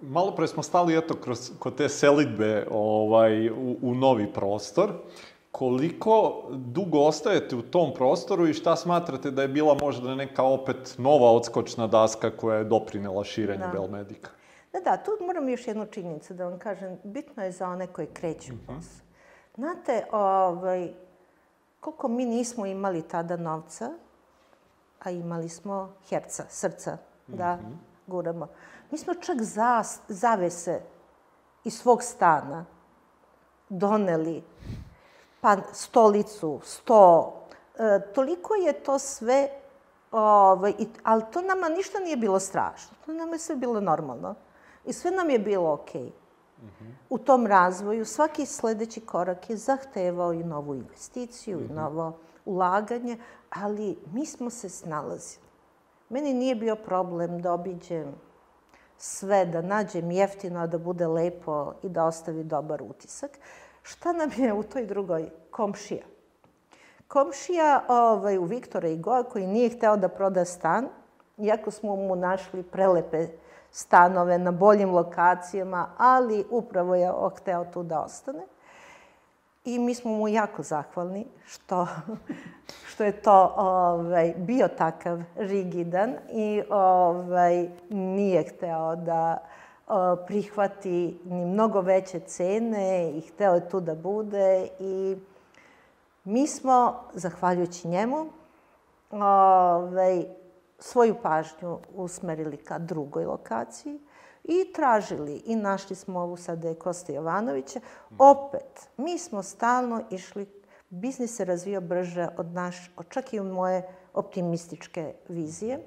Malo pre smo stali eto kroz, kod te selitbe ovaj, u, u novi prostor. Koliko dugo ostajete u tom prostoru i šta smatrate da je bila možda neka opet nova odskočna daska koja je doprinela širenju da. Belmedika? Da, da, tu moram još jednu činjenicu da vam kažem. Bitno je za one koji kreću uh -huh. posao. Znate, ovaj, koliko mi nismo imali tada novca, a imali smo herca, srca, da mm -hmm. guramo. Mi smo čak za, zavese iz svog stana doneli, pa stolicu, sto, e, toliko je to sve, ovaj, i, ali to nama ništa nije bilo strašno. To nama je sve bilo normalno. I sve nam je bilo okej. Okay. Mm -hmm. U tom razvoju svaki sledeći korak je zahtevao i novu investiciju, mm -hmm. i mhm. novo ulaganje, ali mi smo se snalazili. Meni nije bio problem da obiđem sve, da nađem jeftino, da bude lepo i da ostavi dobar utisak. Šta nam je u toj drugoj? Komšija. Komšija ovaj, u Viktora i Goa koji nije hteo da proda stan, iako smo mu našli prelepe stanove na boljim lokacijama, ali upravo je hteo tu da ostane. I mi smo mu jako zahvalni što, što je to ovaj, bio takav rigidan i ovaj, nije hteo da o, prihvati ni mnogo veće cene i hteo je tu da bude i mi smo, zahvaljujući njemu, ovaj, svoju pažnju usmerili ka drugoj lokaciji i tražili i našli smo ovu sada je Kosta Jovanovića. Opet, mi smo stalno išli, biznis se razvio brže od naš, od čak i moje optimističke vizije.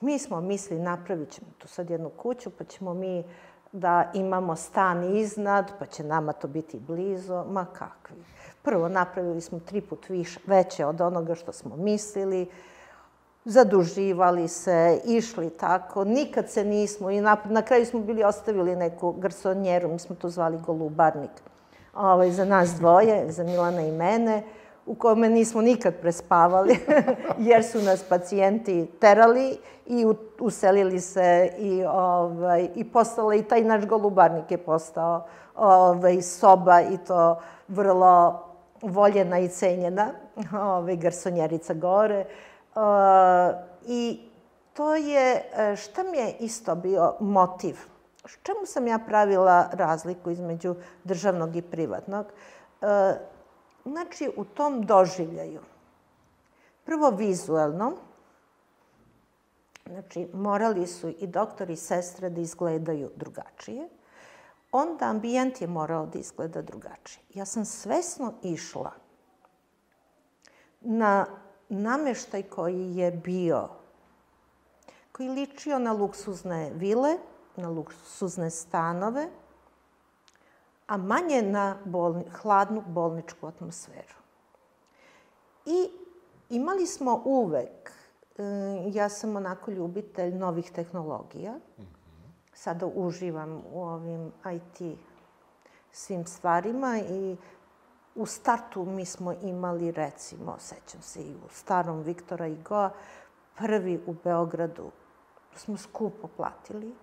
Mi smo mislili napravit ćemo tu sad jednu kuću, pa ćemo mi da imamo stan iznad, pa će nama to biti blizo. Ma kakvi. Prvo, napravili smo tri put više, veće od onoga što smo mislili zaduživali se, išli tako, nikad se nismo i na, na kraju smo bili ostavili neku garsonjeru, mi smo to zvali golubarnik, ovaj, za nas dvoje, za Milana i mene, u kome nismo nikad prespavali, jer su nas pacijenti terali i uselili se i, ovaj, i postala i taj naš golubarnik je postao ovaj, soba i to vrlo voljena i cenjena, ovaj, garsonjerica gore. I to je, e, šta mi je isto bio motiv? Čemu sam ja pravila razliku između državnog i privatnog? E, znači, u tom doživljaju. Prvo vizuelno, znači, morali su i doktori i sestre da izgledaju drugačije. Onda ambijent je morao da izgleda drugačije. Ja sam svesno išla na nameštaj koji je bio, koji ličio na luksuzne vile, na luksuzne stanove, a manje na bolni, hladnu bolničku atmosferu. I imali smo uvek, e, ja sam onako ljubitelj novih tehnologija, sada uživam u ovim IT svim stvarima i U startu mi smo imali, recimo, sećam se i u starom Viktora i Goa, prvi u Beogradu, smo skupo platili.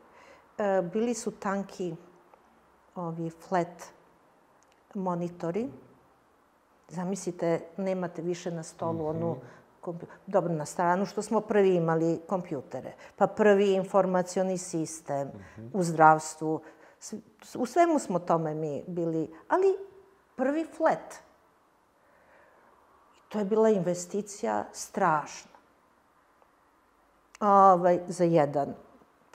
E, bili su tanki ovi flat monitori. Zamislite, nemate više na stolu mm -hmm. onu dobro, na stranu što smo prvi imali kompjutere, pa prvi informacioni sistem mm -hmm. u zdravstvu. U svemu smo tome mi bili, ali prvi flet. To je bila investicija strašna. Ovaj, za jedan.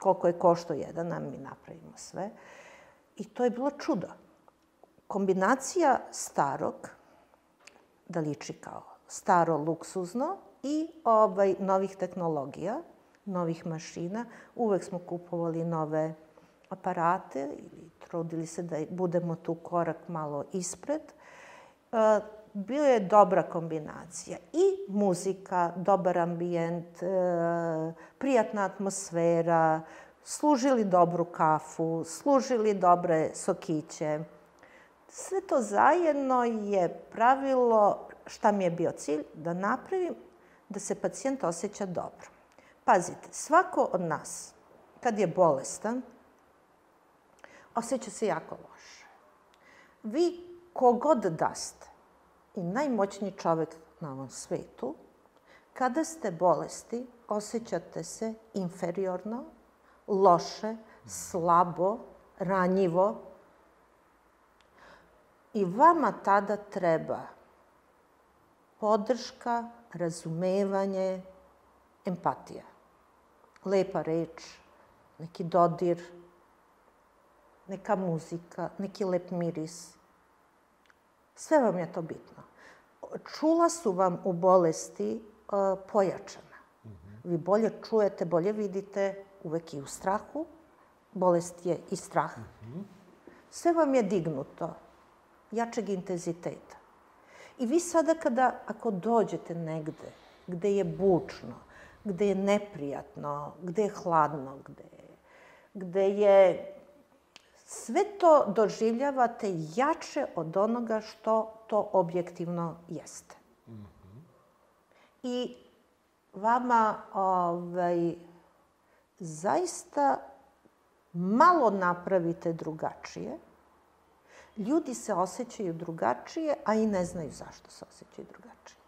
Koliko je košto jedan, a mi napravimo sve. I to je bilo čudo. Kombinacija starog, da liči kao staro luksuzno, i ovaj, novih tehnologija, novih mašina. Uvek smo kupovali nove aparate ili trudili se da budemo tu korak malo ispred. E, bio je dobra kombinacija. I muzika, dobar ambijent, e, prijatna atmosfera, služili dobru kafu, služili dobre sokiće. Sve to zajedno je pravilo šta mi je bio cilj, da napravim da se pacijent osjeća dobro. Pazite, svako od nas, kad je bolestan, osjeća se jako loše. Vi kogod da ste i najmoćniji čovek na ovom svetu, kada ste bolesti, osjećate se inferiorno, loše, slabo, ranjivo. I vama tada treba podrška, razumevanje, empatija. Lepa reč, neki dodir, neka muzika, neki lep miris. Sve vam je to bitno. Čula su vam u bolesti uh, pojačana. Vi bolje čujete, bolje vidite, uvek i u strahu. Bolest je i strah. Sve vam je dignuto, jačeg intenziteta. I vi sada kada, ako dođete negde, gde je bučno, gde je neprijatno, gde je hladno, gde, gde je sve to doživljavate jače od onoga što to objektivno jeste. I vama ovaj, zaista malo napravite drugačije, ljudi se osjećaju drugačije, a i ne znaju zašto se osjećaju drugačije.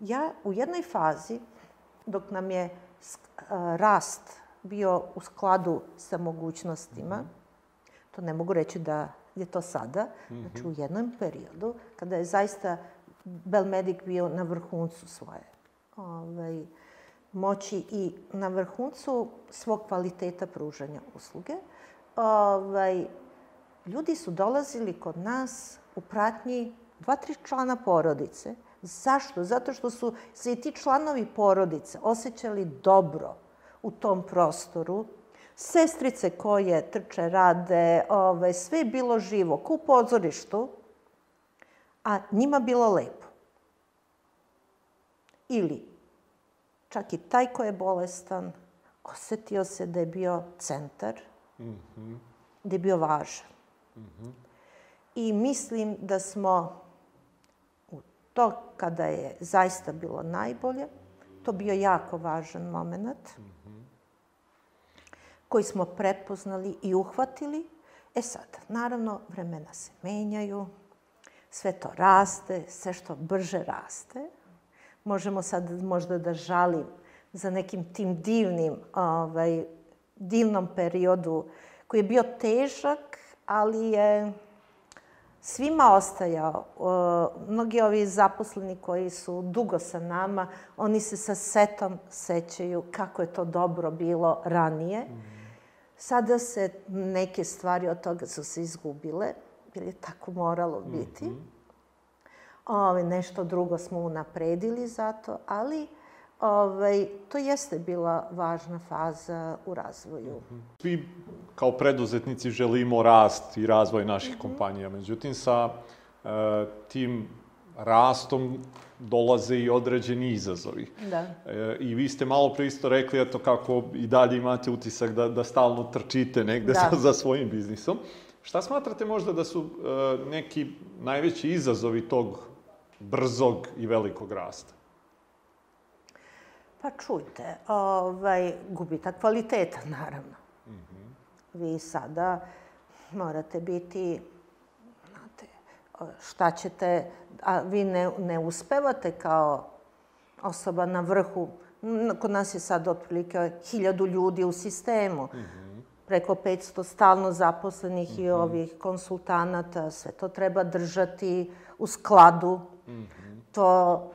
Ja u jednoj fazi, dok nam je rast bio u skladu sa mogućnostima. Mm -hmm. To ne mogu reći da je to sada. Mm -hmm. Znači, u jednom periodu, kada je zaista Belmedic bio na vrhuncu svoje ovaj, moći i na vrhuncu svog kvaliteta pružanja usluge, ovaj, ljudi su dolazili kod nas u pratnji dva, tri člana porodice. Zašto? Zato što su se i ti članovi porodice osjećali dobro u tom prostoru. Sestrice koje trče, rade, ove, sve je bilo živo, ko u pozorištu, a njima bilo lepo. Ili, čak i taj ko je bolestan, osetio se da je bio centar, mm -hmm. da je bio važan. Mm -hmm. I mislim da smo u to kada je zaista bilo najbolje, to bio jako važan moment. Mm -hmm koji smo prepoznali i uhvatili. E sad, naravno, vremena se menjaju, sve to raste, sve što brže raste. Možemo sad možda da žalim za nekim tim divnim, ovaj, divnom periodu koji je bio težak, ali je svima ostajao. Mnogi ovi zaposleni koji su dugo sa nama, oni se sa setom sećaju kako je to dobro bilo ranije. Mm Sada se neke stvari od toga su se izgubile, jer je tako moralo biti. Mm -hmm. Ove, nešto drugo smo unapredili zato, ali ovaj, to jeste bila važna faza u razvoju. -hmm. Svi kao preduzetnici želimo rast i razvoj naših mm -hmm. kompanija, međutim sa uh, tim rastom dolaze i određeni izazovi. Da. E, I vi ste malo pre isto rekli, eto, kako i dalje imate utisak da, da stalno trčite negde da. za, za svojim biznisom. Šta smatrate možda da su e, neki najveći izazovi tog brzog i velikog rasta? Pa čujte, ovaj, gubitak kvaliteta, naravno. Mm -hmm. Vi sada morate biti šta ćete, a vi ne, ne uspevate kao osoba na vrhu. Kod nas je sad otprilike hiljadu ljudi u sistemu. Mm -hmm. Preko 500 stalno zaposlenih mm -hmm. i mhm. ovih konsultanata. Sve to treba držati u skladu. Mm -hmm. To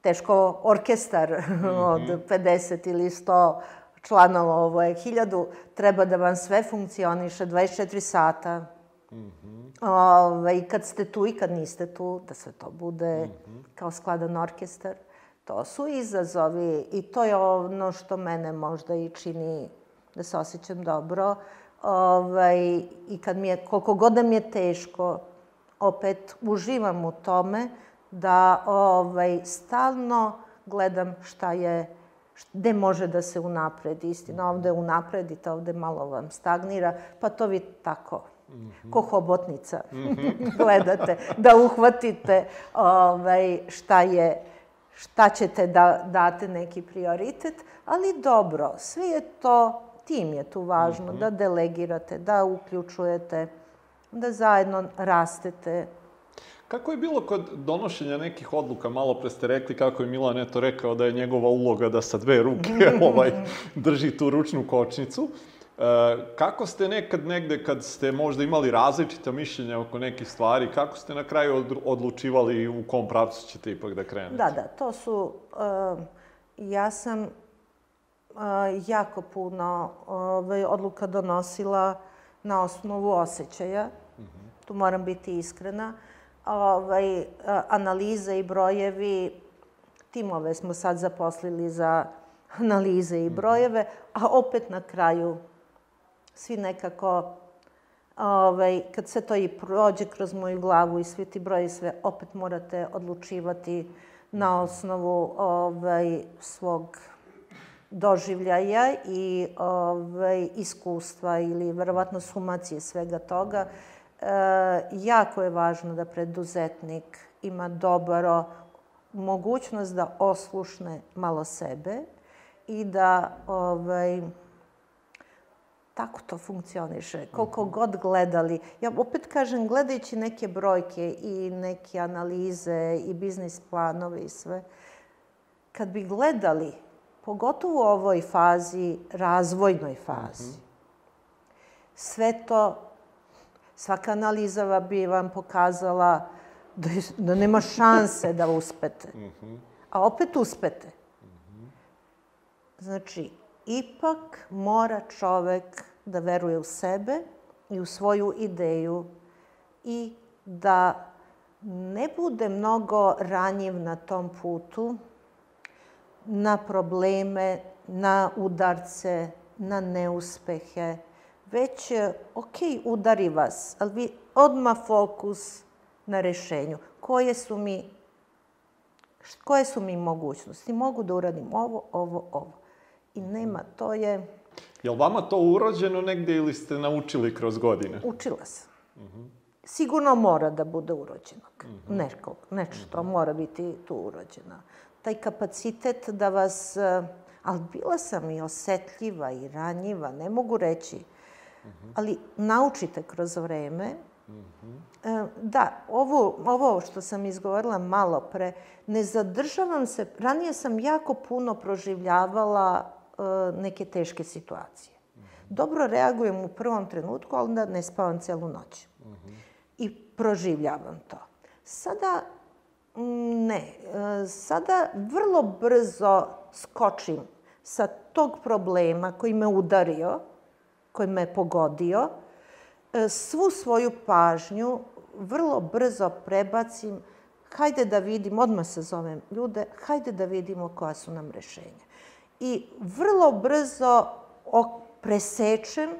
teško orkestar mm -hmm. od 50 ili 100 članova, ovo je hiljadu, treba da vam sve funkcioniše 24 sata. Mm -hmm. Ove, ovaj, kad ste tu i kad niste tu, da sve to bude mm -hmm. kao skladan orkestar. To su izazovi i to je ono što mene možda i čini da se osjećam dobro. Ovaj, I kad mi je, koliko god da mi je teško, opet uživam u tome da ovaj, stalno gledam šta je, gde može da se unapredi. Istina, ovde unapredite, ovde malo vam stagnira, pa to vi tako. Ko hobotnica gledate, da uhvatite ovaj, šta je šta ćete da date neki prioritet, ali dobro, sve je to tim je tu važno, da delegirate, da uključujete, da zajedno rastete. Kako je bilo kod donošenja nekih odluka? Malo pre ste rekli kako je Milan eto rekao da je njegova uloga da sa dve ruke ovaj, drži tu ručnu kočnicu. Kako ste nekad negde, kad ste možda imali različita mišljenja oko nekih stvari, kako ste na kraju od, odlučivali u kom pravcu ćete ipak da krenete? Da, da, to su... Uh, ja sam uh, jako puno uh, odluka donosila na osnovu osjećaja. Mm -hmm. Tu moram biti iskrena. Ovaj, analize i brojevi, timove smo sad zaposlili za analize i brojeve, a opet na kraju svi nekako, ovaj, kad sve to i prođe kroz moju glavu i svi ti broji sve, opet morate odlučivati na osnovu ovaj, svog doživljaja i ovaj, iskustva ili verovatno sumacije svega toga. E, jako je važno da preduzetnik ima dobro mogućnost da oslušne malo sebe i da ovaj, tako to funkcioniše. Koliko god gledali. Ja opet kažem, gledajući neke brojke i neke analize i biznis planove i sve, kad bi gledali, pogotovo u ovoj fazi, razvojnoj fazi, sve to, svaka analiza bi vam pokazala da, da nema šanse da uspete. A opet uspete. Znači, ipak mora čovek da veruje u sebe i u svoju ideju i da ne bude mnogo ranjiv na tom putu, na probleme, na udarce, na neuspehe, već, ok, udari vas, ali vi odmah fokus na rešenju. Koje su mi, koje su mi mogućnosti? Mogu da uradim ovo, ovo, ovo. I nema, to je... Je li vama to urođeno negde ili ste naučili kroz godine? Učila sam. Uh -huh. Sigurno mora da bude urođeno. Uh -huh. Nekog, nešto uh -huh. mora biti tu urođeno. Taj kapacitet da vas... Ali bila sam i osetljiva i ranjiva, ne mogu reći. Uh -huh. Ali naučite kroz vreme. Uh -huh. Da, ovo, ovo što sam izgovorila malo pre, ne zadržavam se, ranije sam jako puno proživljavala neke teške situacije. Dobro reagujem u prvom trenutku, ali onda ne spavam celu noć. I proživljavam to. Sada ne. E, sada vrlo brzo skočim sa tog problema koji me udario, koji me pogodio, e, svu svoju pažnju vrlo brzo prebacim hajde da vidim, odmah se zovem ljude, hajde da vidimo koja su nam rešenja i vrlo brzo presečem,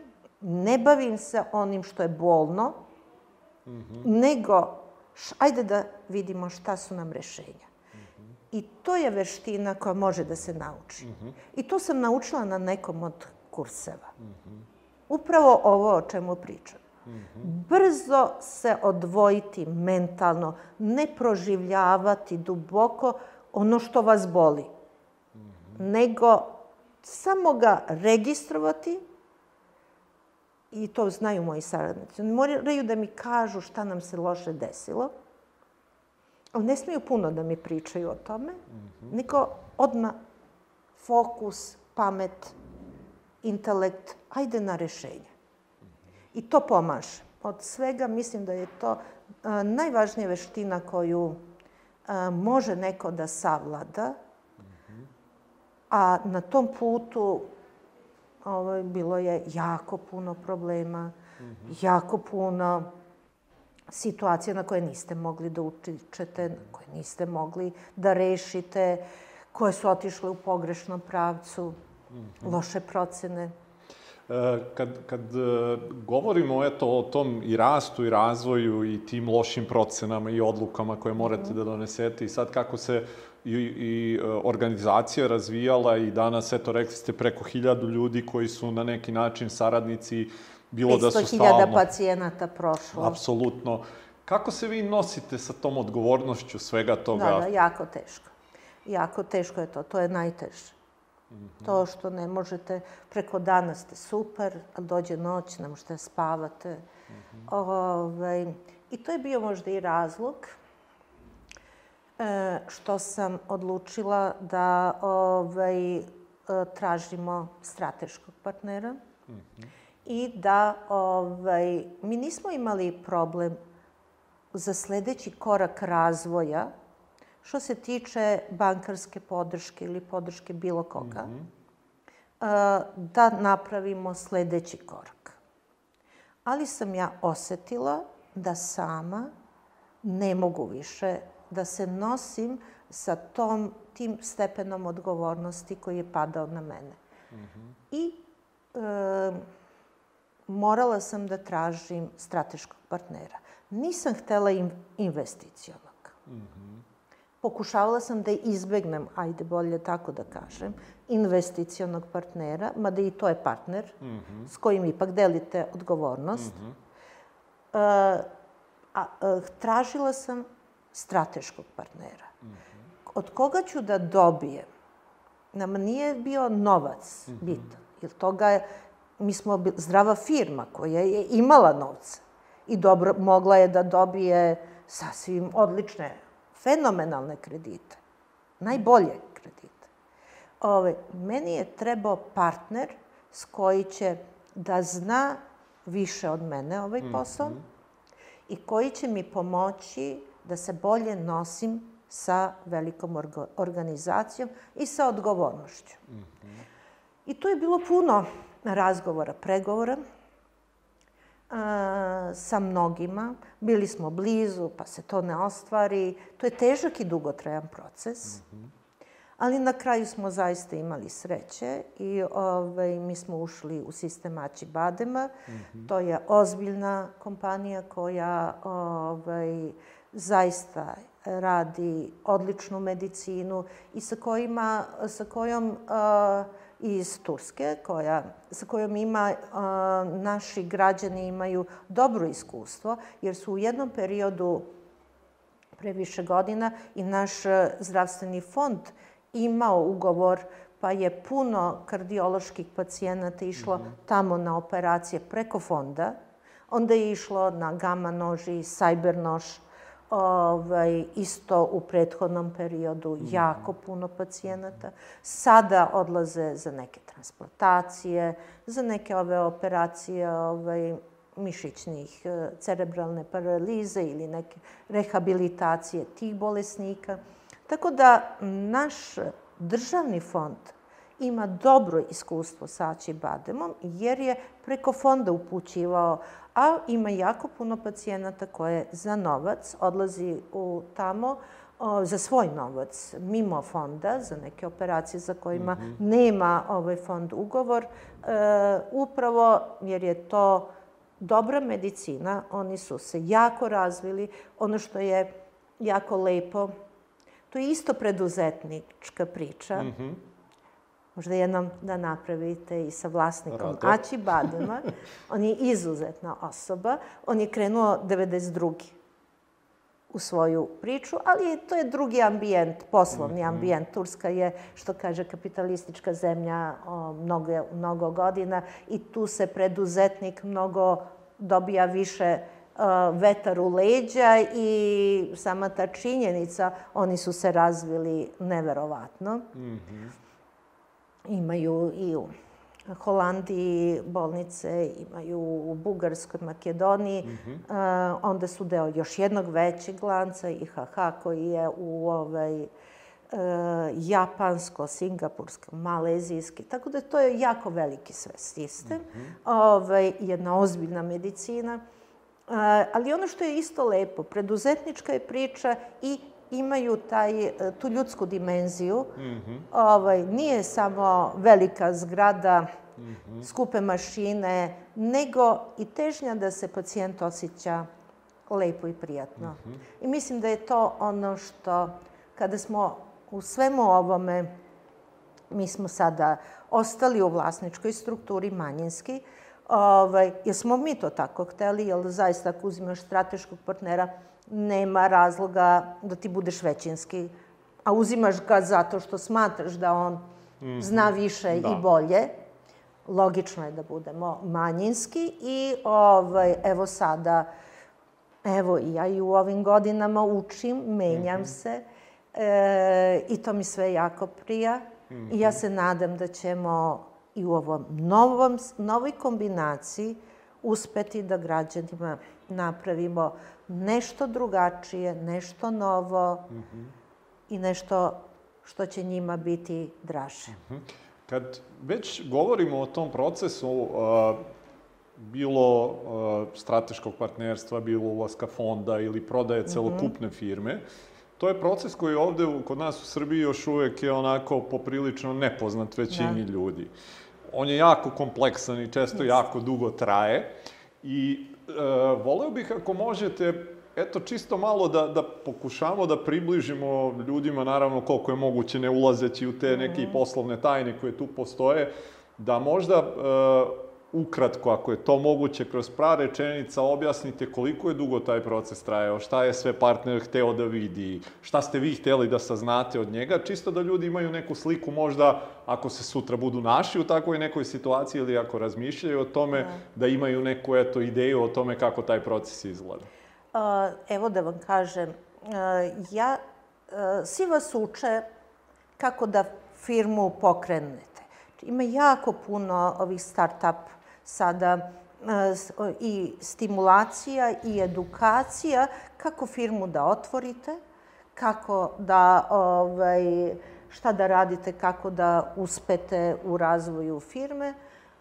ne bavim se onim što je bolno, mm -hmm. nego š, ajde da vidimo šta su nam rešenja. Mm -hmm. I to je veština koja može da se nauči. Mm -hmm. I to sam naučila na nekom od kurseva. Mm -hmm. Upravo ovo o čemu pričam. Mm -hmm. Brzo se odvojiti mentalno, ne proživljavati duboko ono što vas boli nego samo ga registrovati i to znaju moji saradnici. Oni moraju da mi kažu šta nam se loše desilo, ali ne smiju puno da mi pričaju o tome, mm -hmm. nego odmah fokus, pamet, intelekt, ajde na rešenje. I to pomaže. Od svega mislim da je to a, najvažnija veština koju a, može neko da savlada, A na tom putu ovaj, bilo je jako puno problema, mm -hmm. jako puno situacija na koje niste mogli da utičete, na koje niste mogli da rešite, koje su otišle u pogrešnom pravcu, mm -hmm. loše procene. E, kad, kad e, govorimo eto, o tom i rastu i razvoju i tim lošim procenama i odlukama koje morate mm. da donesete i sad kako se i, i e, organizacija razvijala i danas, eto, rekli ste preko hiljadu ljudi koji su na neki način saradnici, bilo da su stalno... 500.000 pacijenata prošlo. Apsolutno. Kako se vi nosite sa tom odgovornošću svega toga? Da, da, jako teško. Jako teško je to, to je najteže. To što ne možete, preko dana ste super, a dođe noć, ne možete spavate. Ovaj, I to je bio možda i razlog što sam odlučila da ovaj, e, tražimo strateškog partnera i da ovaj, mi nismo imali problem za sledeći korak razvoja što se tiče bankarske podrške ili podrške bilo koga, da napravimo sledeći korak. Ali sam ja osetila da sama ne mogu više da se nosim sa tom, tim stepenom odgovornosti koji je padao na mene. I e, morala sam da tražim strateškog partnera. Nisam htela in, investicionog. Pokušavala sam da izbegnem, ajde bolje tako da kažem, investicionog partnera, mada i to je partner s kojim ipak delite odgovornost. E, a, a, tražila sam strateškog partnera. Od koga ću da dobijem? Nama nije bio novac bitan, jer toga je, mi smo zdrava firma koja je imala novca i dobro, mogla je da dobije sasvim odlične, fenomenalne kredite. Najbolje kredite. Ove, meni je trebao partner s koji će da zna više od mene ovaj posao i koji će mi pomoći da se bolje nosim sa velikom orga- organizacijom i sa odgovornošću. I tu je bilo puno razgovora, pregovora a, sa mnogima. Bili smo blizu, pa se to ne ostvari. To je težak i dugotrajan proces. Ali na kraju smo zaista imali sreće i ovaj, mi smo ušli u sistem Aći Badema. To je ozbiljna kompanija koja ovaj, zaista radi odličnu medicinu i sa, kojima, sa kojom a, iz Turske, koja, sa kojom ima, a, naši građani imaju dobro iskustvo, jer su u jednom periodu pre više godina i naš zdravstveni fond imao ugovor pa je puno kardioloških pacijenata išlo tamo na operacije preko fonda. Onda je išlo na gama nož i sajber nož, ovaj, isto u prethodnom periodu jako puno pacijenata. Sada odlaze za neke transplantacije, za neke ove operacije ovaj, mišićnih e, cerebralne paralize ili neke rehabilitacije tih bolesnika. Tako da naš državni fond ima dobro iskustvo sa Aći Bademom jer je preko fonda upućivao, a ima jako puno pacijenata koje za novac odlazi u tamo o, za svoj novac, mimo fonda, za neke operacije za kojima nema ovaj fond ugovor, e, upravo jer je to dobra medicina, oni su se jako razvili. Ono što je jako lepo, to je isto preduzetnička priča. Možda jednom da napravite i sa vlasnikom Rado. Aći Badema. On je izuzetna osoba. On je krenuo 92 u svoju priču, ali to je drugi ambijent, poslovni ambijent. Turska je, što kaže, kapitalistička zemlja o, mnogo, mnogo godina i tu se preduzetnik mnogo dobija više vetar u leđa i sama ta činjenica, oni su se razvili neverovatno. Imaju i u Holandiji bolnice, imaju u Bugarskoj, Makedoniji. A, onda su deo još jednog većeg lanca, IHH, koji je u ovaj, e, japansko, singapursko, malezijski. Tako da to je jako veliki sve sistem. ovaj, jedna ozbiljna medicina. A, ali ono što je isto lepo, preduzetnička je priča i imaju taj, e, tu ljudsku dimenziju. ovaj, nije samo velika zgrada, skupe mašine, nego i težnja da se pacijent osjeća lepo i prijatno. I mislim da je to ono što, kada smo u svemu ovome mi smo sada ostali u vlasničkoj strukturi manjinski, ovaj, jer smo mi to tako hteli, jer zaista ako uzimaš strateškog partnera, nema razloga da ti budeš većinski, a uzimaš ga zato što smatraš da on zna više Da. i bolje. Logično je da budemo manjinski i ovaj, evo sada, evo i ja i u ovim godinama učim, menjam se e, i to mi sve jako prija. I ja se nadam da ćemo i u ovom novom, novoj kombinaciji uspeti da građanima napravimo nešto drugačije, nešto novo i nešto što će njima biti draže. Kad već govorimo o tom procesu, a, bilo a, strateškog partnerstva, bilo ulaska fonda ili prodaje celokupne firme, to je proces koji ovde kod nas u Srbiji još uvek je onako poprilično nepoznat većini ljudi. On je jako kompleksan i često jako dugo traje i voleo bih ako možete eto čisto malo da, da pokušamo da približimo ljudima, naravno koliko je moguće ne ulazeći u te neke poslovne tajne koje tu postoje, da možda e, ukratko, ako je to moguće, kroz par rečenica objasnite koliko je dugo taj proces trajao, šta je sve partner hteo da vidi, šta ste vi hteli da saznate od njega, čisto da ljudi imaju neku sliku možda ako se sutra budu naši u takvoj nekoj situaciji ili ako razmišljaju o tome, da imaju neku eto, ideju o tome kako taj proces izgleda. Evo da vam kažem, ja, svi vas uče kako da firmu pokrenete. Ima jako puno ovih start-up sada o, i stimulacija i edukacija kako firmu da otvorite, kako da, ovaj, šta da radite, kako da uspete u razvoju firme,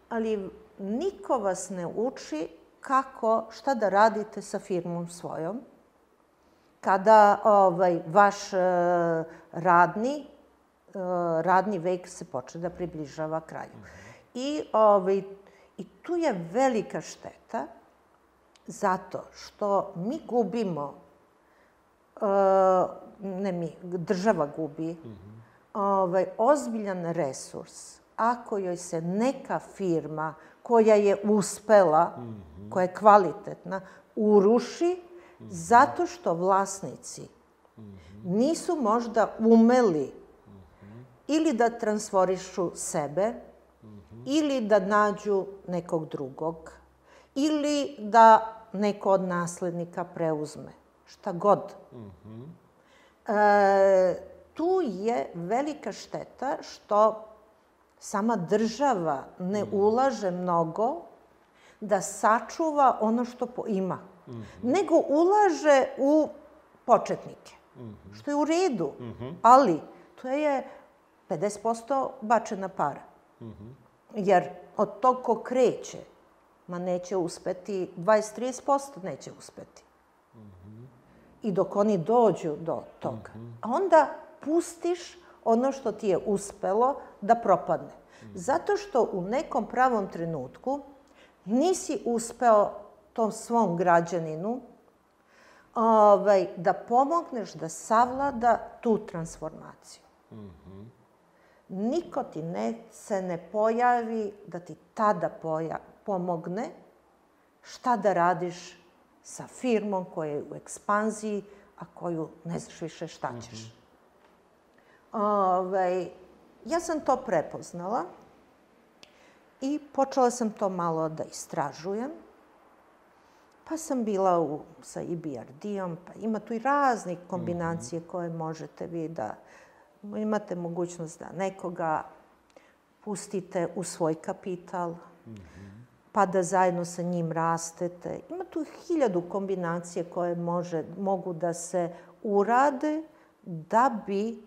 ali niko vas ne uči kako, šta da radite sa firmom svojom, kada ovaj, vaš e, radni, e, radni vek se počne da približava kraju. I, ovaj, I tu je velika šteta zato što mi gubimo, e, ne mi, država gubi, ovaj, ozbiljan resurs ako joj se neka firma koja je uspela, koja je kvalitetna, uruši zato što vlasnici nisu možda umeli ili da transforišu sebe, ili da nađu nekog drugog, ili da neko od naslednika preuzme. Šta god. E, tu je velika šteta što sama država ne ulaže mnogo da sačuva ono što po- ima, nego ulaže u početnike, što je u redu, ali to je 50% bačena para. Jer od tog ko kreće, ma neće uspeti, 20-30% neće uspeti. I dok oni dođu do toga, a onda pustiš ono što ti je uspelo da propadne. Zato što u nekom pravom trenutku nisi uspeo tom svom građaninu ovaj, da pomogneš da savlada tu transformaciju. Niko ti ne, se ne pojavi da ti tada poja, pomogne šta da radiš sa firmom koja je u ekspanziji, a koju ne znaš više šta ćeš. Ovaj, ja sam to prepoznala i počela sam to malo da istražujem. Pa sam bila u, sa EBRD-om, pa ima tu i raznih kombinacije koje možete vi da... Imate mogućnost da nekoga pustite u svoj kapital, pa da zajedno sa njim rastete. Ima tu hiljadu kombinacije koje može, mogu da se urade da bi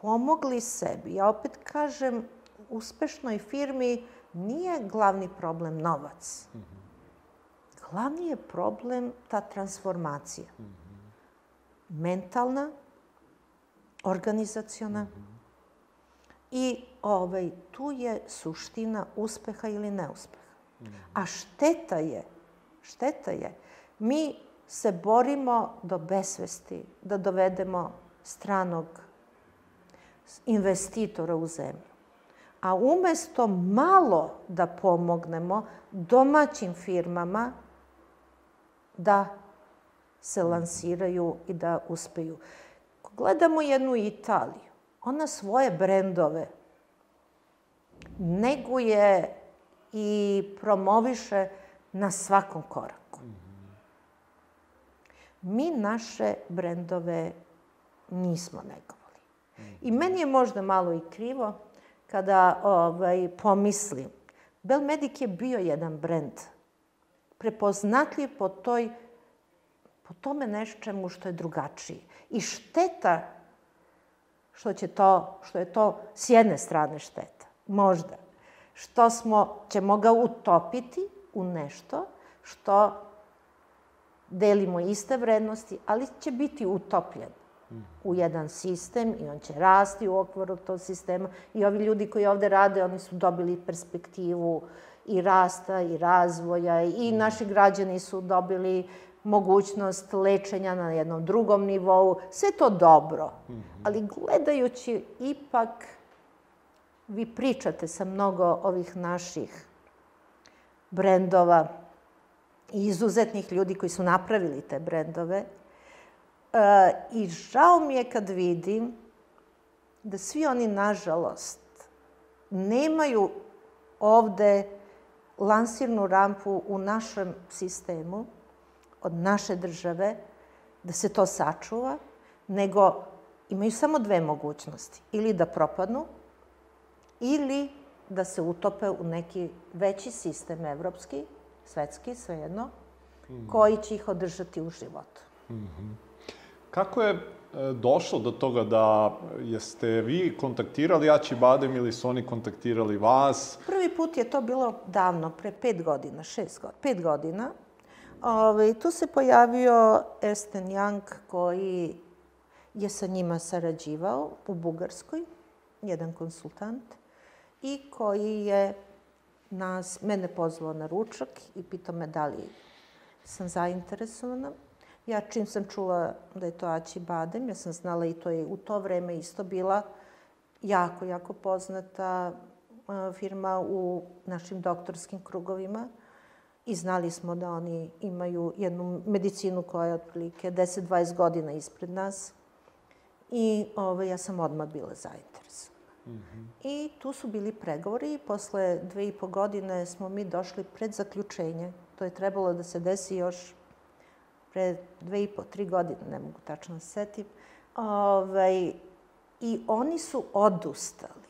pomogli sebi. Ja opet kažem, uspešnoj firmi nije glavni problem novac. Glavni je problem ta transformacija. Mentalna, organizaciona. I ovaj, tu je suština uspeha ili neuspeha. A šteta je, šteta je, mi se borimo do besvesti, da dovedemo stranog investitora u zemlju. A umesto malo da pomognemo domaćim firmama da se lansiraju i da uspeju. Gledamo jednu Italiju, ona svoje brendove neguje i promoviše na svakom koraku. Mi naše brendove nismo negovali. I meni je možda malo i krivo kada ovaj, pomislim. Belmedic je bio jedan brend prepoznatljiv po toj po tome nečemu što je drugačije. I šteta što, će to, što je to s jedne strane šteta, možda, što smo, ćemo ga utopiti u nešto što delimo iste vrednosti, ali će biti utopljen u jedan sistem i on će rasti u okviru tog sistema. I ovi ljudi koji ovde rade, oni su dobili perspektivu i rasta i razvoja i naši građani su dobili mogućnost lečenja na jednom drugom nivou. Sve to dobro. Ali gledajući ipak, vi pričate sa mnogo ovih naših brendova i izuzetnih ljudi koji su napravili te brendove. E, I žao mi je kad vidim da svi oni, nažalost, nemaju ovde lansirnu rampu u našem sistemu, od naše države, da se to sačuva, nego imaju samo dve mogućnosti. Ili da propadnu, ili da se utope u neki veći sistem evropski, svetski, svejedno, mm. koji će ih održati u životu. Mm -hmm. Kako je e, došlo do toga da jeste vi kontaktirali Ači Badem ili su oni kontaktirali vas? Prvi put je to bilo davno, pre pet godina, šest godina, pet godina. Ove, ovaj, tu se pojavio Ersten Young koji je sa njima sarađivao u Bugarskoj, jedan konsultant, i koji je nas, mene pozvao na ručak i pitao me da li sam zainteresovana. Ja čim sam čula da je to Aći Badem, ja sam znala i to je u to vreme isto bila jako, jako poznata firma u našim doktorskim krugovima i znali smo da oni imaju jednu medicinu koja je otprilike 10-20 godina ispred nas. I ovaj, ja sam odmah bila zainteresovana. Mm -hmm. I tu su bili pregovori i posle dve i po godine smo mi došli pred zaključenje. To je trebalo da se desi još pre dve i po, tri godine, ne mogu tačno da se setim. Ovaj, I oni su odustali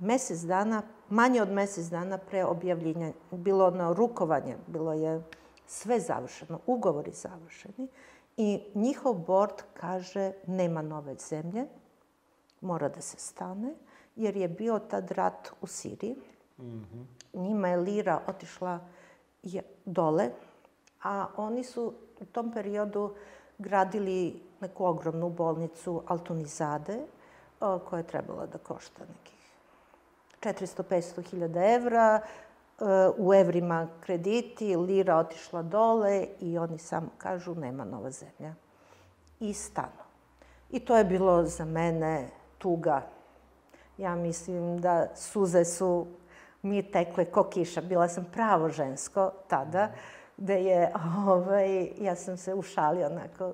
mesec dana manje od mesec dana pre objavljenja, bilo na rukovanje, bilo je sve završeno, ugovori završeni i njihov bord kaže nema nove zemlje, mora da se stane, jer je bio tad rat u Siriji. Mm -hmm. Njima je lira otišla dole, a oni su u tom periodu gradili neku ogromnu bolnicu Altunizade, koja je trebala da košta neki 400-500 hiljada evra, e, u evrima krediti, lira otišla dole i oni samo kažu nema nova zemlja. I stanu. I to je bilo za mene tuga. Ja mislim da suze su mi tekle ko kiša. Bila sam pravo žensko tada, gde je, ovaj, ja sam se ušalio onako,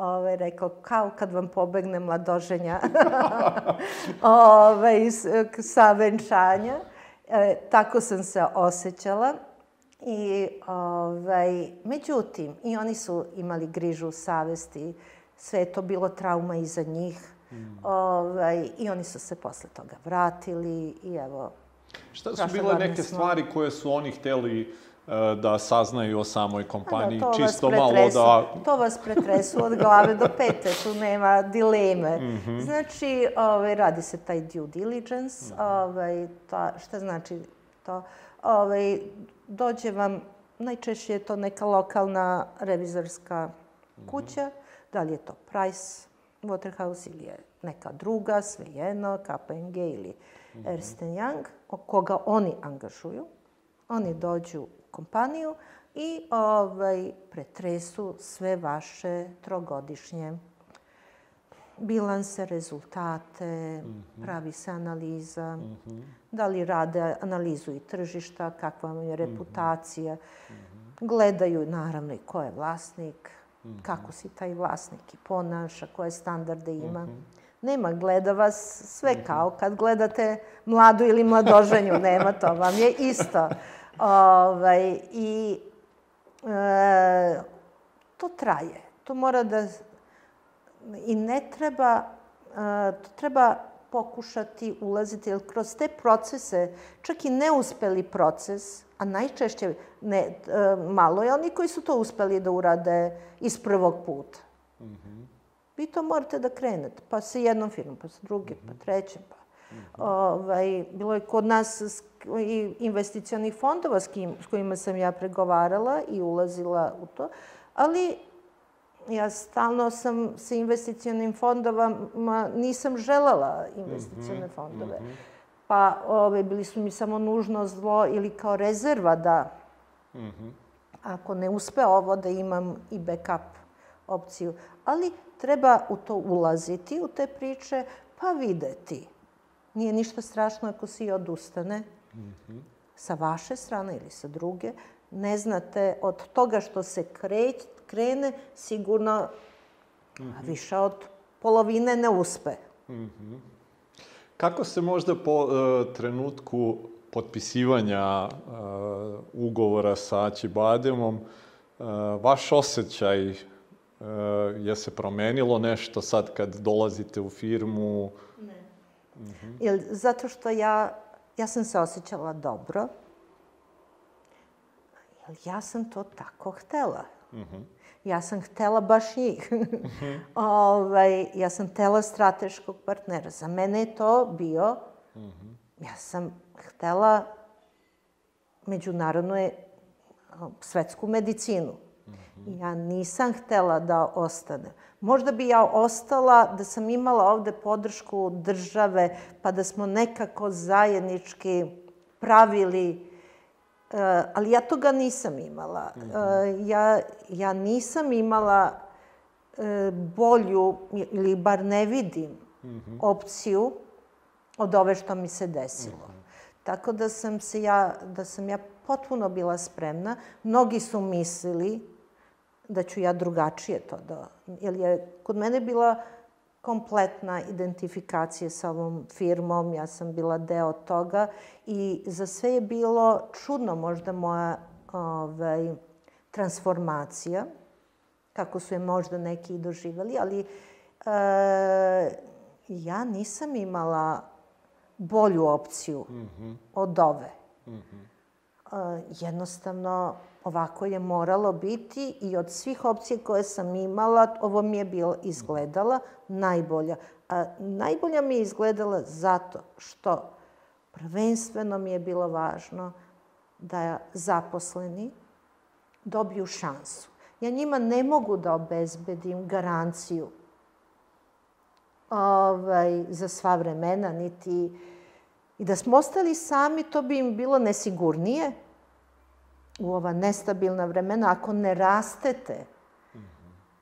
ovaj, rekao, kao kad vam pobegne mladoženja ovaj, sa venčanja. E, tako sam se osjećala. I, ovaj, međutim, i oni su imali grižu savesti, sve je to bilo trauma i za njih. Mm. Ovaj, I oni su se posle toga vratili i evo... Šta su bile neke smo... stvari koje su oni hteli da saznaju o samoj kompaniji, da, čisto malo da... To vas pretresu od glave do pete, tu nema dileme. Mm -hmm. Znači, ovaj, radi se taj due diligence, mm -hmm. ovaj, ta, šta znači to? Ovaj, dođe vam, najčešće je to neka lokalna revizorska mhm. kuća, mm -hmm. da li je to Price Waterhouse ili je neka druga, svejedno, KPMG ili mm -hmm. Ernst Young, koga oni angažuju. Oni dođu kompaniju i ovaj, pretresu sve vaše trogodišnje bilanse, rezultate, mm -hmm. pravi se analiza, mm -hmm. da li rade analizu i tržišta, kakva vam je mhm. reputacija, mm -hmm. gledaju naravno i ko je vlasnik, mm -hmm. kako si taj vlasnik i ponaša, koje standarde ima. Mm -hmm. Nema, gleda vas sve kao kad gledate mladu ili mladoženju, nema to, vam je isto. Ovaj, I e, to traje. To mora da... I ne treba... E, to treba pokušati ulaziti, jer kroz te procese, čak i neuspeli proces, a najčešće ne, e, malo je oni koji su to uspeli da urade iz prvog puta. Mm -hmm. Vi to morate da krenete, pa sa jednom firmom, pa sa drugim, mm -hmm. pa trećim, pa... Mm -hmm. ovaj, bilo je kod nas i investicionih fondova s, kim, s kojima sam ja pregovarala i ulazila u to, ali ja stalno sam sa investicionim fondovama, nisam želala investicione mhm, fondove. Mm -hmm. Pa ove, bili su mi samo nužno zlo ili kao rezerva da, mm -hmm. ako ne uspe ovo, da imam i backup opciju. Ali treba u to ulaziti, u te priče, pa videti. Nije ništa strašno ako si odustane. Mm -hmm. Sa vaše strane ili sa druge. Ne znate od toga što se kreć, krene, sigurno mm -hmm. više od polovine ne uspe. Mm -hmm. Kako se možda po uh, trenutku potpisivanja uh, ugovora sa Aćibademom uh, vaš osjećaj uh, je se promenilo nešto sad kad dolazite u firmu? Ne. Mm -hmm. Jer, zato što ja, ja sam se osjećala dobro. Jer ja sam to tako htela. Mm -hmm. Ja sam htela baš njih. Mm -hmm. ovaj, ja sam htela strateškog partnera. Za mene je to bio... Mm -hmm. Ja sam htela međunarodnu je, svetsku medicinu. Ja nisam htela da ostane. Možda bi ja ostala da sam imala ovde podršku države, pa da smo nekako zajednički pravili Uh, ali ja toga nisam imala. Uh, ja, ja nisam imala uh, bolju, ili bar ne vidim, mm -hmm. opciju od ove što mi se desilo. Mm -hmm. Tako da sam se ja, da sam ja potpuno bila spremna. Mnogi su mislili da ću ja drugačije to da... Jer je kod mene bila kompletna identifikacija sa ovom firmom, ja sam bila deo toga i za sve je bilo čudno možda moja ovaj, transformacija, kako su je možda neki i doživali, ali e, ja nisam imala bolju opciju mm -hmm. od ove. Mm -hmm. e, jednostavno, ovako je moralo biti i od svih opcija koje sam imala, ovo mi je bilo izgledala najbolja. A najbolja mi je izgledala zato što prvenstveno mi je bilo važno da zaposleni dobiju šansu. Ja njima ne mogu da obezbedim garanciju ovaj, za sva vremena, niti... I da smo ostali sami, to bi im bilo nesigurnije, u ova nestabilna vremena, ako ne rastete,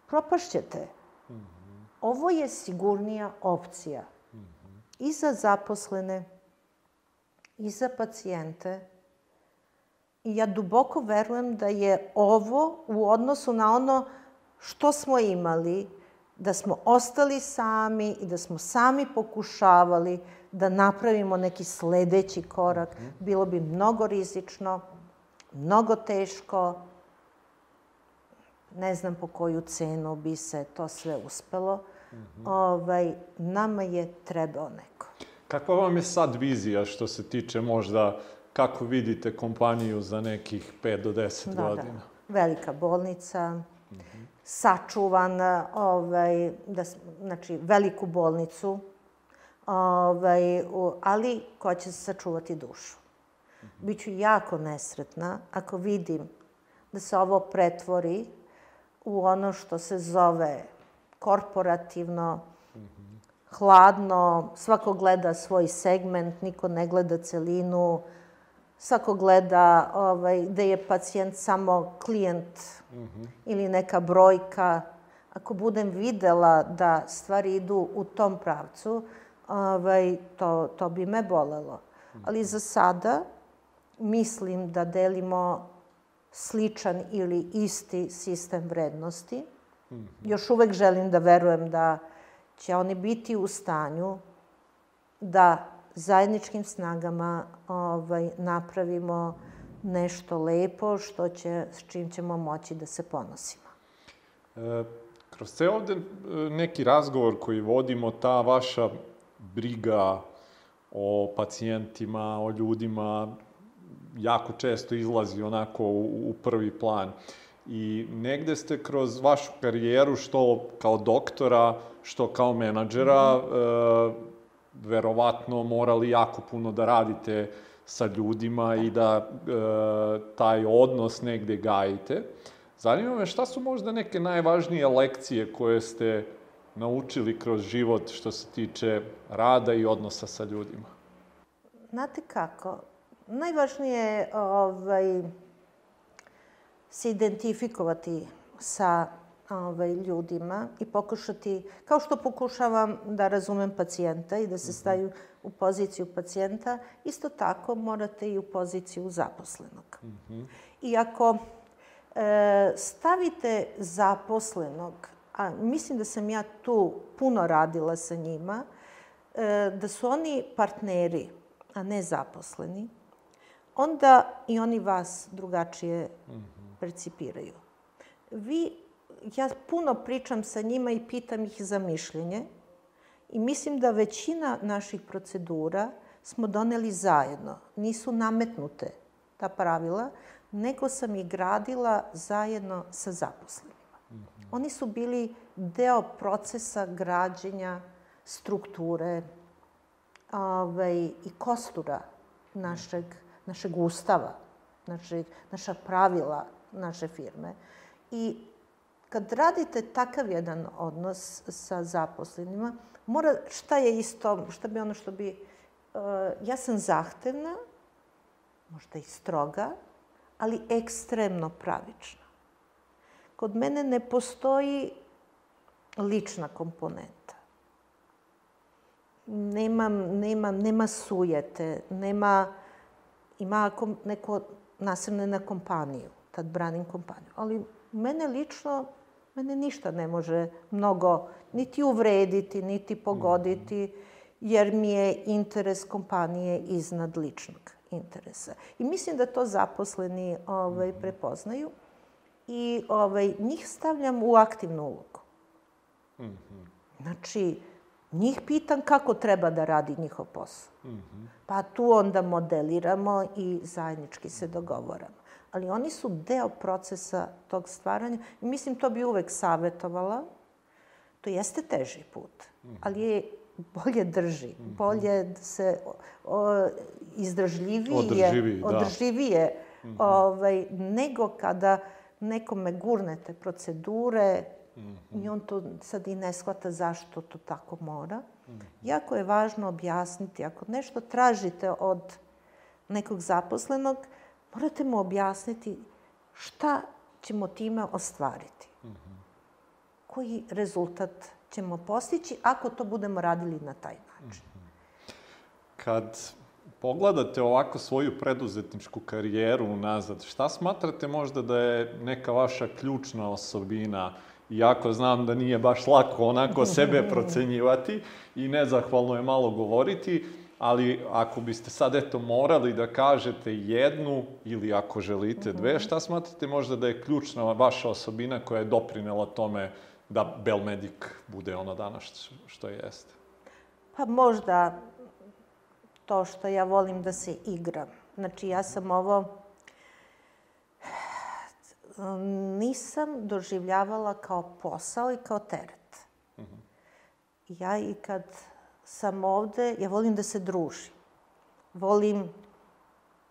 propašćete. Ovo je sigurnija opcija i za zaposlene, i za pacijente. I ja duboko verujem da je ovo u odnosu na ono što smo imali, da smo ostali sami i da smo sami pokušavali da napravimo neki sledeći korak, bilo bi mnogo rizično, mnogo teško, ne znam po koju cenu bi se to sve uspelo. Mm -hmm. ovaj, nama je trebao neko. Kakva vam je sad vizija što se tiče možda kako vidite kompaniju za nekih 5 do 10 da, godina? Da. Velika bolnica, mm -hmm. sačuvana, ovaj, da, znači veliku bolnicu, ovaj, ali koja će sačuvati dušu. Biću jako nesretna ako vidim da se ovo pretvori u ono što se zove korporativno, hladno, svako gleda svoj segment, niko ne gleda celinu, svako gleda ovaj, da je pacijent samo klijent mm -hmm. ili neka brojka. Ako budem videla da stvari idu u tom pravcu, ovaj, to, to bi me bolelo. Ali za sada mislim da delimo sličan ili isti sistem vrednosti. Mm -hmm. Još uvek želim da verujem da će oni biti u stanju da zajedničkim snagama ovaj, napravimo nešto lepo što će, s čim ćemo moći da se ponosimo. E, kroz sve ovde e, neki razgovor koji vodimo, ta vaša briga o pacijentima, o ljudima, jako često izlazi onako u, u prvi plan. I negde ste kroz vašu karijeru, što kao doktora, što kao menadžera, mm -hmm. e, verovatno morali jako puno da radite sa ljudima i da e, taj odnos negde gajite. Zanima me šta su možda neke najvažnije lekcije koje ste naučili kroz život što se tiče rada i odnosa sa ljudima? Znate kako? Najvažnije je ovaj, se identifikovati sa ovaj, ljudima i pokušati, kao što pokušavam da razumem pacijenta i da se mhm. stavim u poziciju pacijenta, isto tako morate i u poziciju zaposlenog. Mm -hmm. I ako e, stavite zaposlenog, a mislim da sam ja tu puno radila sa njima, e, da su oni partneri, a ne zaposleni, onda i oni vas drugačije mm -hmm. percipiraju. Vi ja puno pričam sa njima i pitam ih za mišljenje i mislim da većina naših procedura smo doneli zajedno. Nisu nametnute ta pravila, nego sam ih gradila zajedno sa zaposlenima. Mm -hmm. Oni su bili deo procesa građenja strukture ovaj, i kostura našeg, našeg ustava, našeg, naša pravila naše firme. I Kad radite takav jedan odnos sa zaposlenima, mora, šta je isto, šta bi ono što bi, uh, ja sam zahtevna, možda i stroga, ali ekstremno pravična. Kod mene ne postoji lična komponenta. Nemam, nema, nema sujete, nema, ima neko nasrne na kompaniju, tad branim kompaniju. Ali mene lično Mene ništa ne može mnogo niti uvrediti, niti pogoditi, jer mi je interes kompanije iznad ličnog interesa. I mislim da to zaposleni ovaj, prepoznaju i ovaj, njih stavljam u aktivnu ulogu. Znači, njih pitam kako treba da radi njihov posao. Pa tu onda modeliramo i zajednički se dogovoramo ali oni su deo procesa tog stvaranja. I mislim, to bi uvek savjetovala. To jeste teži put, ali je bolje drži, bolje se o, izdržljivije, održivije, da. održivije mm -hmm. ovaj, nego kada nekome gurnete procedure mm -hmm. i on to sad i ne shvata zašto to tako mora. Mm -hmm. Jako je važno objasniti, ako nešto tražite od nekog zaposlenog, morate mu objasniti šta ćemo time ostvariti. Mm -hmm. Koji rezultat ćemo postići ako to budemo radili na taj način. Mm -hmm. Kad pogledate ovako svoju preduzetničku karijeru unazad, šta smatrate možda da je neka vaša ključna osobina iako znam da nije baš lako onako sebe procenjivati i nezahvalno je malo govoriti, ali ako biste sad eto morali da kažete jednu ili ako želite dve, mhm. šta smatrate možda da je ključna vaša osobina koja je doprinela tome da Belmedic bude ono danas što jeste? Pa možda to što ja volim da se igram. Znači ja sam ovo nisam doživljavala kao posao i kao teret. Mm -hmm. Ja i kad sam ovde, ja volim da se družim. Volim,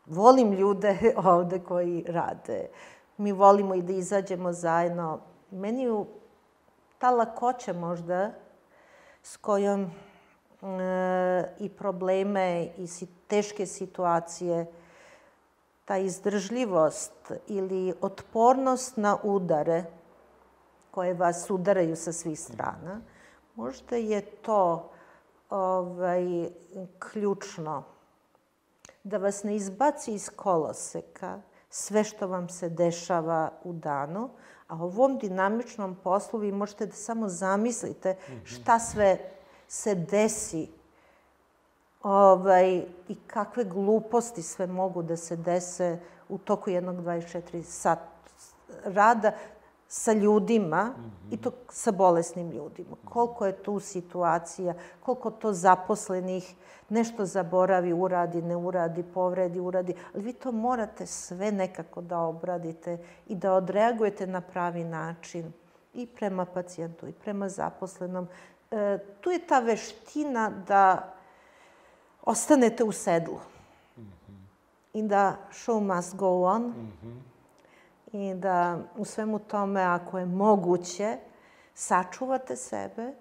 volim ljude ovde koji rade. Mi volimo i da izađemo zajedno. Meni je ta lakoća možda s kojom e, i probleme i si, teške situacije, ta izdržljivost ili otpornost na udare koje vas udaraju sa svih strana, možda je to ovaj, ključno da vas ne izbaci iz koloseka sve što vam se dešava u danu, a u ovom dinamičnom poslu vi možete da samo zamislite šta sve se desi ovaj, i kakve gluposti sve mogu da se dese u toku jednog 24 sat rada sa ljudima mm -hmm. i to sa bolesnim ljudima. Koliko je tu situacija, koliko to zaposlenih nešto zaboravi, uradi, ne uradi, povredi, uradi. Ali vi to morate sve nekako da obradite i da odreagujete na pravi način i prema pacijentu i prema zaposlenom. E, tu je ta veština da ostanete u sedlu i da show must go on i da u svemu tome, ako je moguće, sačuvate sebe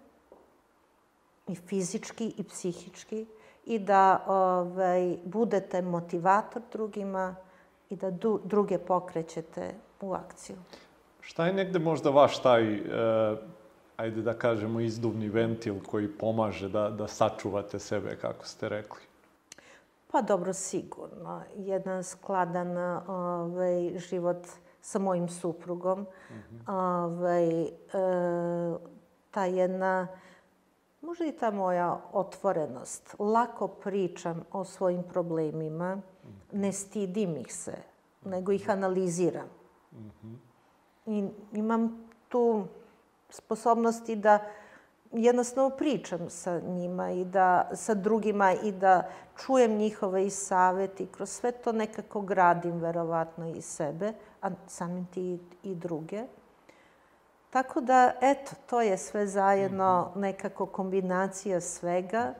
i fizički i psihički i da ovaj, budete motivator drugima i da du, druge pokrećete u akciju. Šta je negde možda vaš taj, e, ajde da kažemo, izduvni ventil koji pomaže da, da sačuvate sebe, kako ste rekli? Pa dobro, sigurno. Jedan skladan ovaj, život sa mojim suprugom. Mm -hmm. ovaj, e, ta jedna možda i ta moja otvorenost. Lako pričam o svojim problemima, ne stidim ih se, nego ih analiziram. I imam tu sposobnosti da jednostavno pričam sa njima i da sa drugima i da čujem njihove i saveti. Kroz sve to nekako gradim verovatno i sebe, a samim ti i druge. Tako da, eto, to je sve zajedno mhm. nekako kombinacija svega.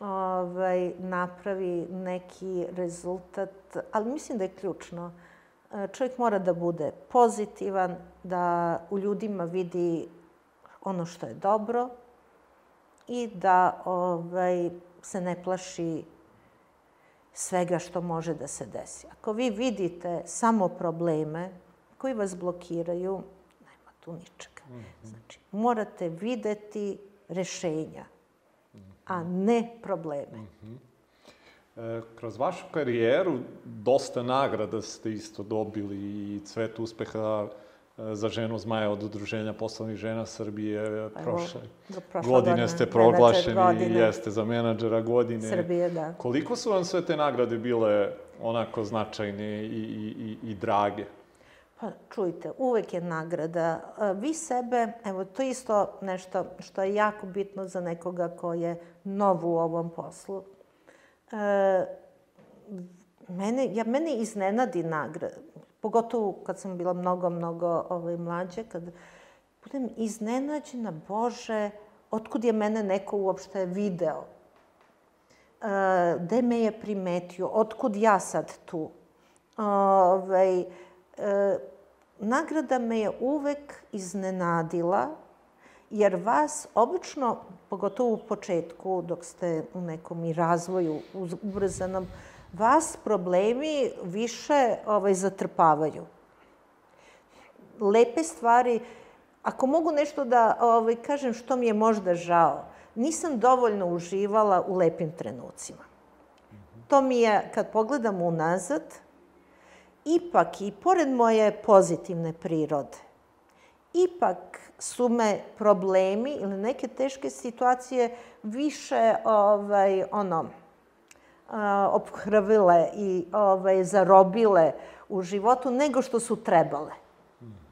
Ovaj, napravi neki rezultat, ali mislim da je ključno. E, čovjek mora da bude pozitivan, da u ljudima vidi ono što je dobro i da ovaj, se ne plaši svega što može da se desi. Ako vi vidite samo probleme koji vas blokiraju, tu ničega. Znači, morate videti rešenja, a ne probleme. E, kroz vašu karijeru dosta nagrada ste isto dobili i cvet uspeha e, za ženu zmaja od Udruženja poslovnih žena Srbije. Prošle, prošle godine ste proglašeni godine. jeste za menadžera godine. Srbije, da. Koliko su vam sve te nagrade bile onako značajne i, i, i, i drage? Pa čujte, uvek je nagrada. E, vi sebe, evo to je isto nešto što je jako bitno za nekoga ko je nov u ovom poslu. E, mene, ja, mene iznenadi nagrada, pogotovo kad sam bila mnogo, mnogo ovaj, mlađe, kad budem iznenađena, Bože, otkud je mene neko uopšte video? E, gde me je primetio? Otkud ja sad tu? Ovaj, e, nagrada me je uvek iznenadila, jer vas obično, pogotovo u početku, dok ste u nekom i razvoju ubrzanom, vas problemi više ovaj, zatrpavaju. Lepe stvari, ako mogu nešto da ovaj, kažem što mi je možda žao, nisam dovoljno uživala u lepim trenucima. To mi je, kad pogledam unazad, ipak i pored moje pozitivne prirode, ipak su me problemi ili neke teške situacije više ovaj, ono, obhravile i ovaj, zarobile u životu nego što su trebale. Mm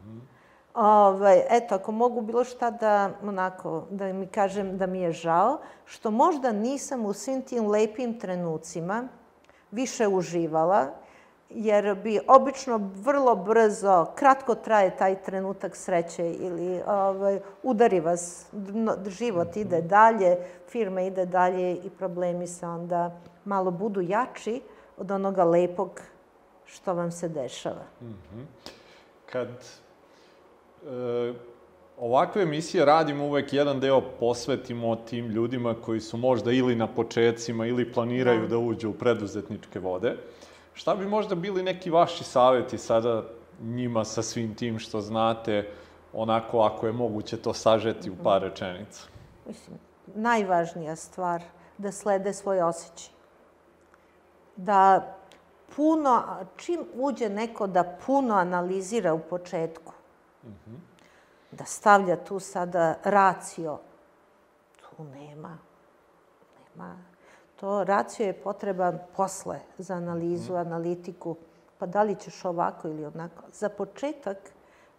ovaj, eto, ako mogu bilo šta da, onako, da mi kažem da mi je žao, što možda nisam u svim tim lepim trenucima više uživala jer bi obično vrlo brzo, kratko traje taj trenutak sreće ili ovaj, udari vas, život ide dalje, firma ide dalje i problemi se onda malo budu jači od onoga lepog što vam se dešava. Mm -hmm. Kad e, ovakve emisije radimo, uvek jedan deo posvetimo tim ljudima koji su možda ili na početcima ili planiraju da, da uđu u preduzetničke vode. Šta bi možda bili neki vaši saveti sada njima sa svim tim što znate, onako ako je moguće to sažeti u par rečenica? Mislim, najvažnija stvar da slede svoj osjećaj. Da puno, čim uđe neko da puno analizira u početku, da stavlja tu sada racio, tu nema. Nema. To racio je potreban posle za analizu, analitiku, pa da li ćeš ovako ili onako. Za početak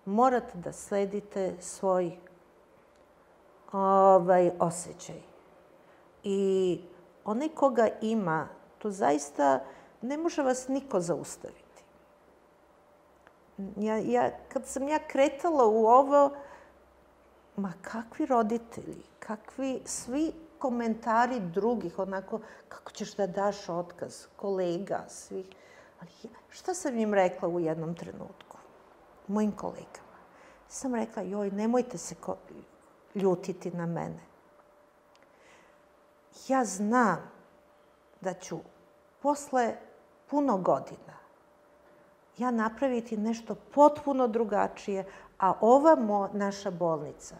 morate da sledite svoj ovaj, osjećaj. I onaj koga ima, to zaista ne može vas niko zaustaviti. Ja, ja, kad sam ja kretala u ovo, ma kakvi roditelji, kakvi svi komentari drugih, onako, kako ćeš da daš otkaz, kolega, svih. Ali ja, šta sam im rekla u jednom trenutku? Mojim kolegama. Sam rekla, joj, nemojte se ko ljutiti na mene. Ja znam da ću posle puno godina ja napraviti nešto potpuno drugačije, a ova mo, naša bolnica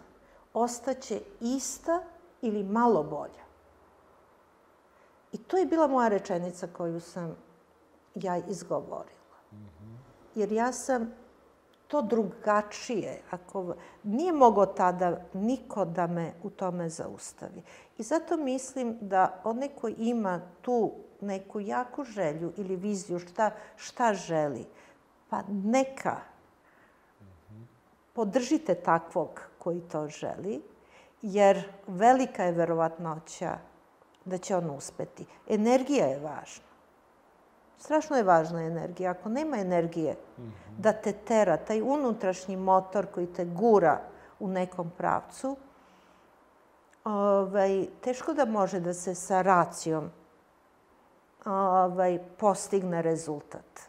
ostaće ista ili malo bolja. I to je bila moja rečenica koju sam ja izgovorila. Jer ja sam to drugačije. Ako, nije mogo tada niko da me u tome zaustavi. I zato mislim da onaj ko ima tu neku jaku želju ili viziju šta, šta želi, pa neka podržite takvog koji to želi, jer velika je verovatnoća da će on uspeti. Energija je važna. Strašno je važna energija. Ako nema energije mm -hmm. da te tera, taj unutrašnji motor koji te gura u nekom pravcu, ovaj, teško da može da se sa racijom ovaj, postigne rezultat.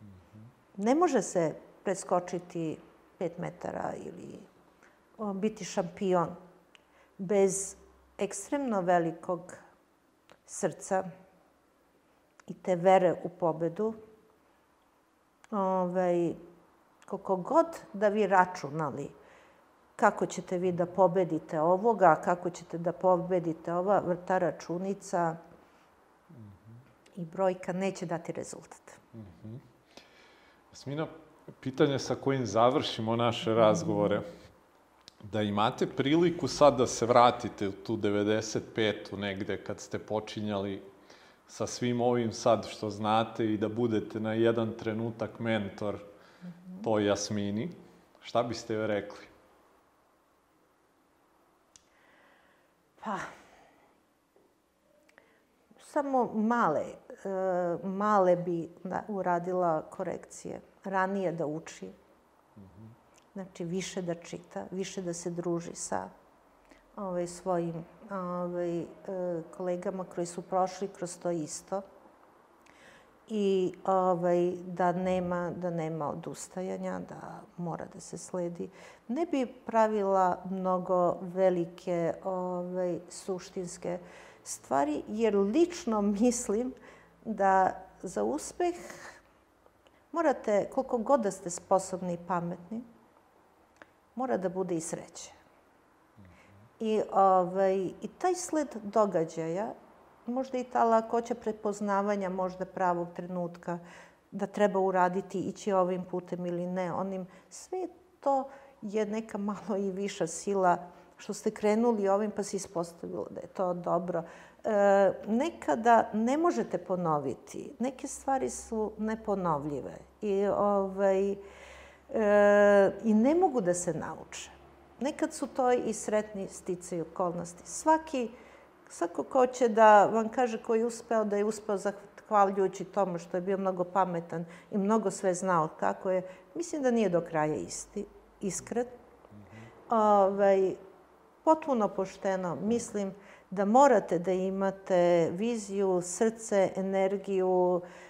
Mm -hmm. Ne može se preskočiti pet metara ili biti šampion bez ekstremno velikog srca, i te vere u pobedu, ovaj, koliko god da vi računali kako ćete vi da pobedite ovoga, kako ćete da pobedite ova vrta računica mm -hmm. i brojka neće dati rezultat. Mm -hmm. Smina, pitanje sa kojim završimo naše razgovore. Da imate priliku sad da se vratite u tu 95. negde kad ste počinjali sa svim ovim sad što znate i da budete na jedan trenutak mentor mm -hmm. toj Jasmini, šta biste joj rekli? Pa, samo male, e, male bi da, uradila korekcije. Ranije da uči. Znači više da čita, više da se druži sa ovaj, svojim ovaj, e, kolegama koji su prošli kroz to isto i ovaj, da, nema, da nema odustajanja, da mora da se sledi. Ne bi pravila mnogo velike ovaj, suštinske stvari, jer lično mislim da za uspeh morate, koliko god da ste sposobni i pametni, mora da bude i sreće. I, ovaj, I taj sled događaja, možda i ta lakoća prepoznavanja možda pravog trenutka, da treba uraditi, ići ovim putem ili ne, onim, sve to je neka malo i viša sila što ste krenuli ovim pa se ispostavilo da je to dobro. E, nekada ne možete ponoviti. Neke stvari su neponovljive i, ovaj, e, i ne mogu da se nauče. Nekad su to i sretni sticaj okolnosti. Svaki, svako ko će da vam kaže ko je uspeo, da je uspeo zahvaljujući tomu što je bio mnogo pametan i mnogo sve znao kako je, mislim da nije do kraja isti, iskren. Mm -hmm. Ove, ovaj, potpuno pošteno mislim da morate da imate viziju, srce, energiju, e,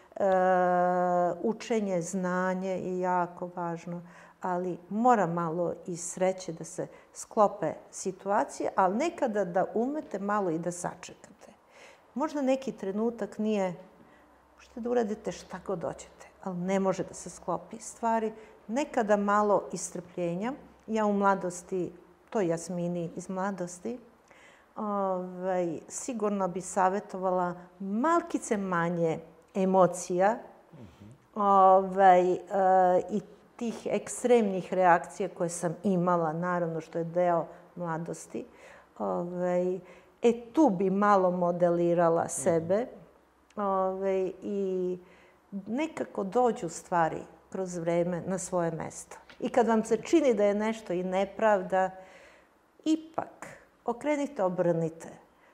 učenje, znanje je jako važno ali mora malo i sreće da se sklope situacije, ali nekada da umete malo i da sačekate. Možda neki trenutak nije, možete da uradite šta god hoćete, ali ne može da se sklopi stvari. Nekada malo istrpljenja. Ja u mladosti, to Jasmini iz mladosti, ovaj, sigurno bi savjetovala malkice manje emocija, ovaj, e, i tih ekstremnih reakcija koje sam imala, naravno što je deo mladosti, ovaj, e tu bi malo modelirala sebe ovaj, i nekako dođu stvari kroz vreme na svoje mesto. I kad vam se čini da je nešto i nepravda, ipak okrenite, obrnite.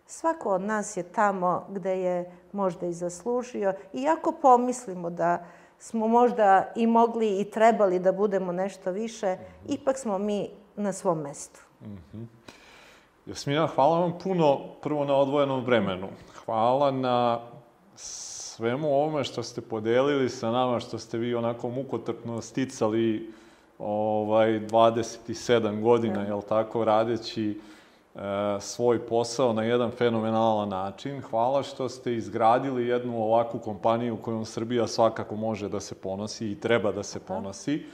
Svako od nas je tamo gde je možda i zaslužio. I ako pomislimo da smo možda i mogli i trebali da budemo nešto više, mm -hmm. ipak smo mi na svom mestu. Mm -hmm. Jasmina, hvala vam puno prvo na odvojenom vremenu. Hvala na svemu ovome što ste podelili sa nama, što ste vi onako mukotrpno sticali ovaj, 27 godina, jel tako, radeći svoj posao na jedan fenomenalan način. Hvala što ste izgradili jednu ovakvu kompaniju kojom Srbija svakako može da se ponosi i treba da se ponosi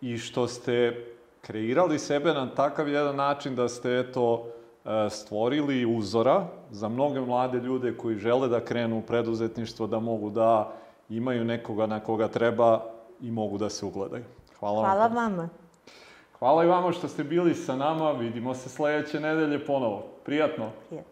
i što ste kreirali sebe na takav jedan način da ste, eto, e, stvorili uzora za mnoge mlade ljude koji žele da krenu u preduzetništvo, da mogu da imaju nekoga na koga treba i mogu da se ugledaju. Hvala, Hvala vam. vama. Hvala i vama što ste bili sa nama. Vidimo se sledeće nedelje ponovo. Prijatno. Prijatno.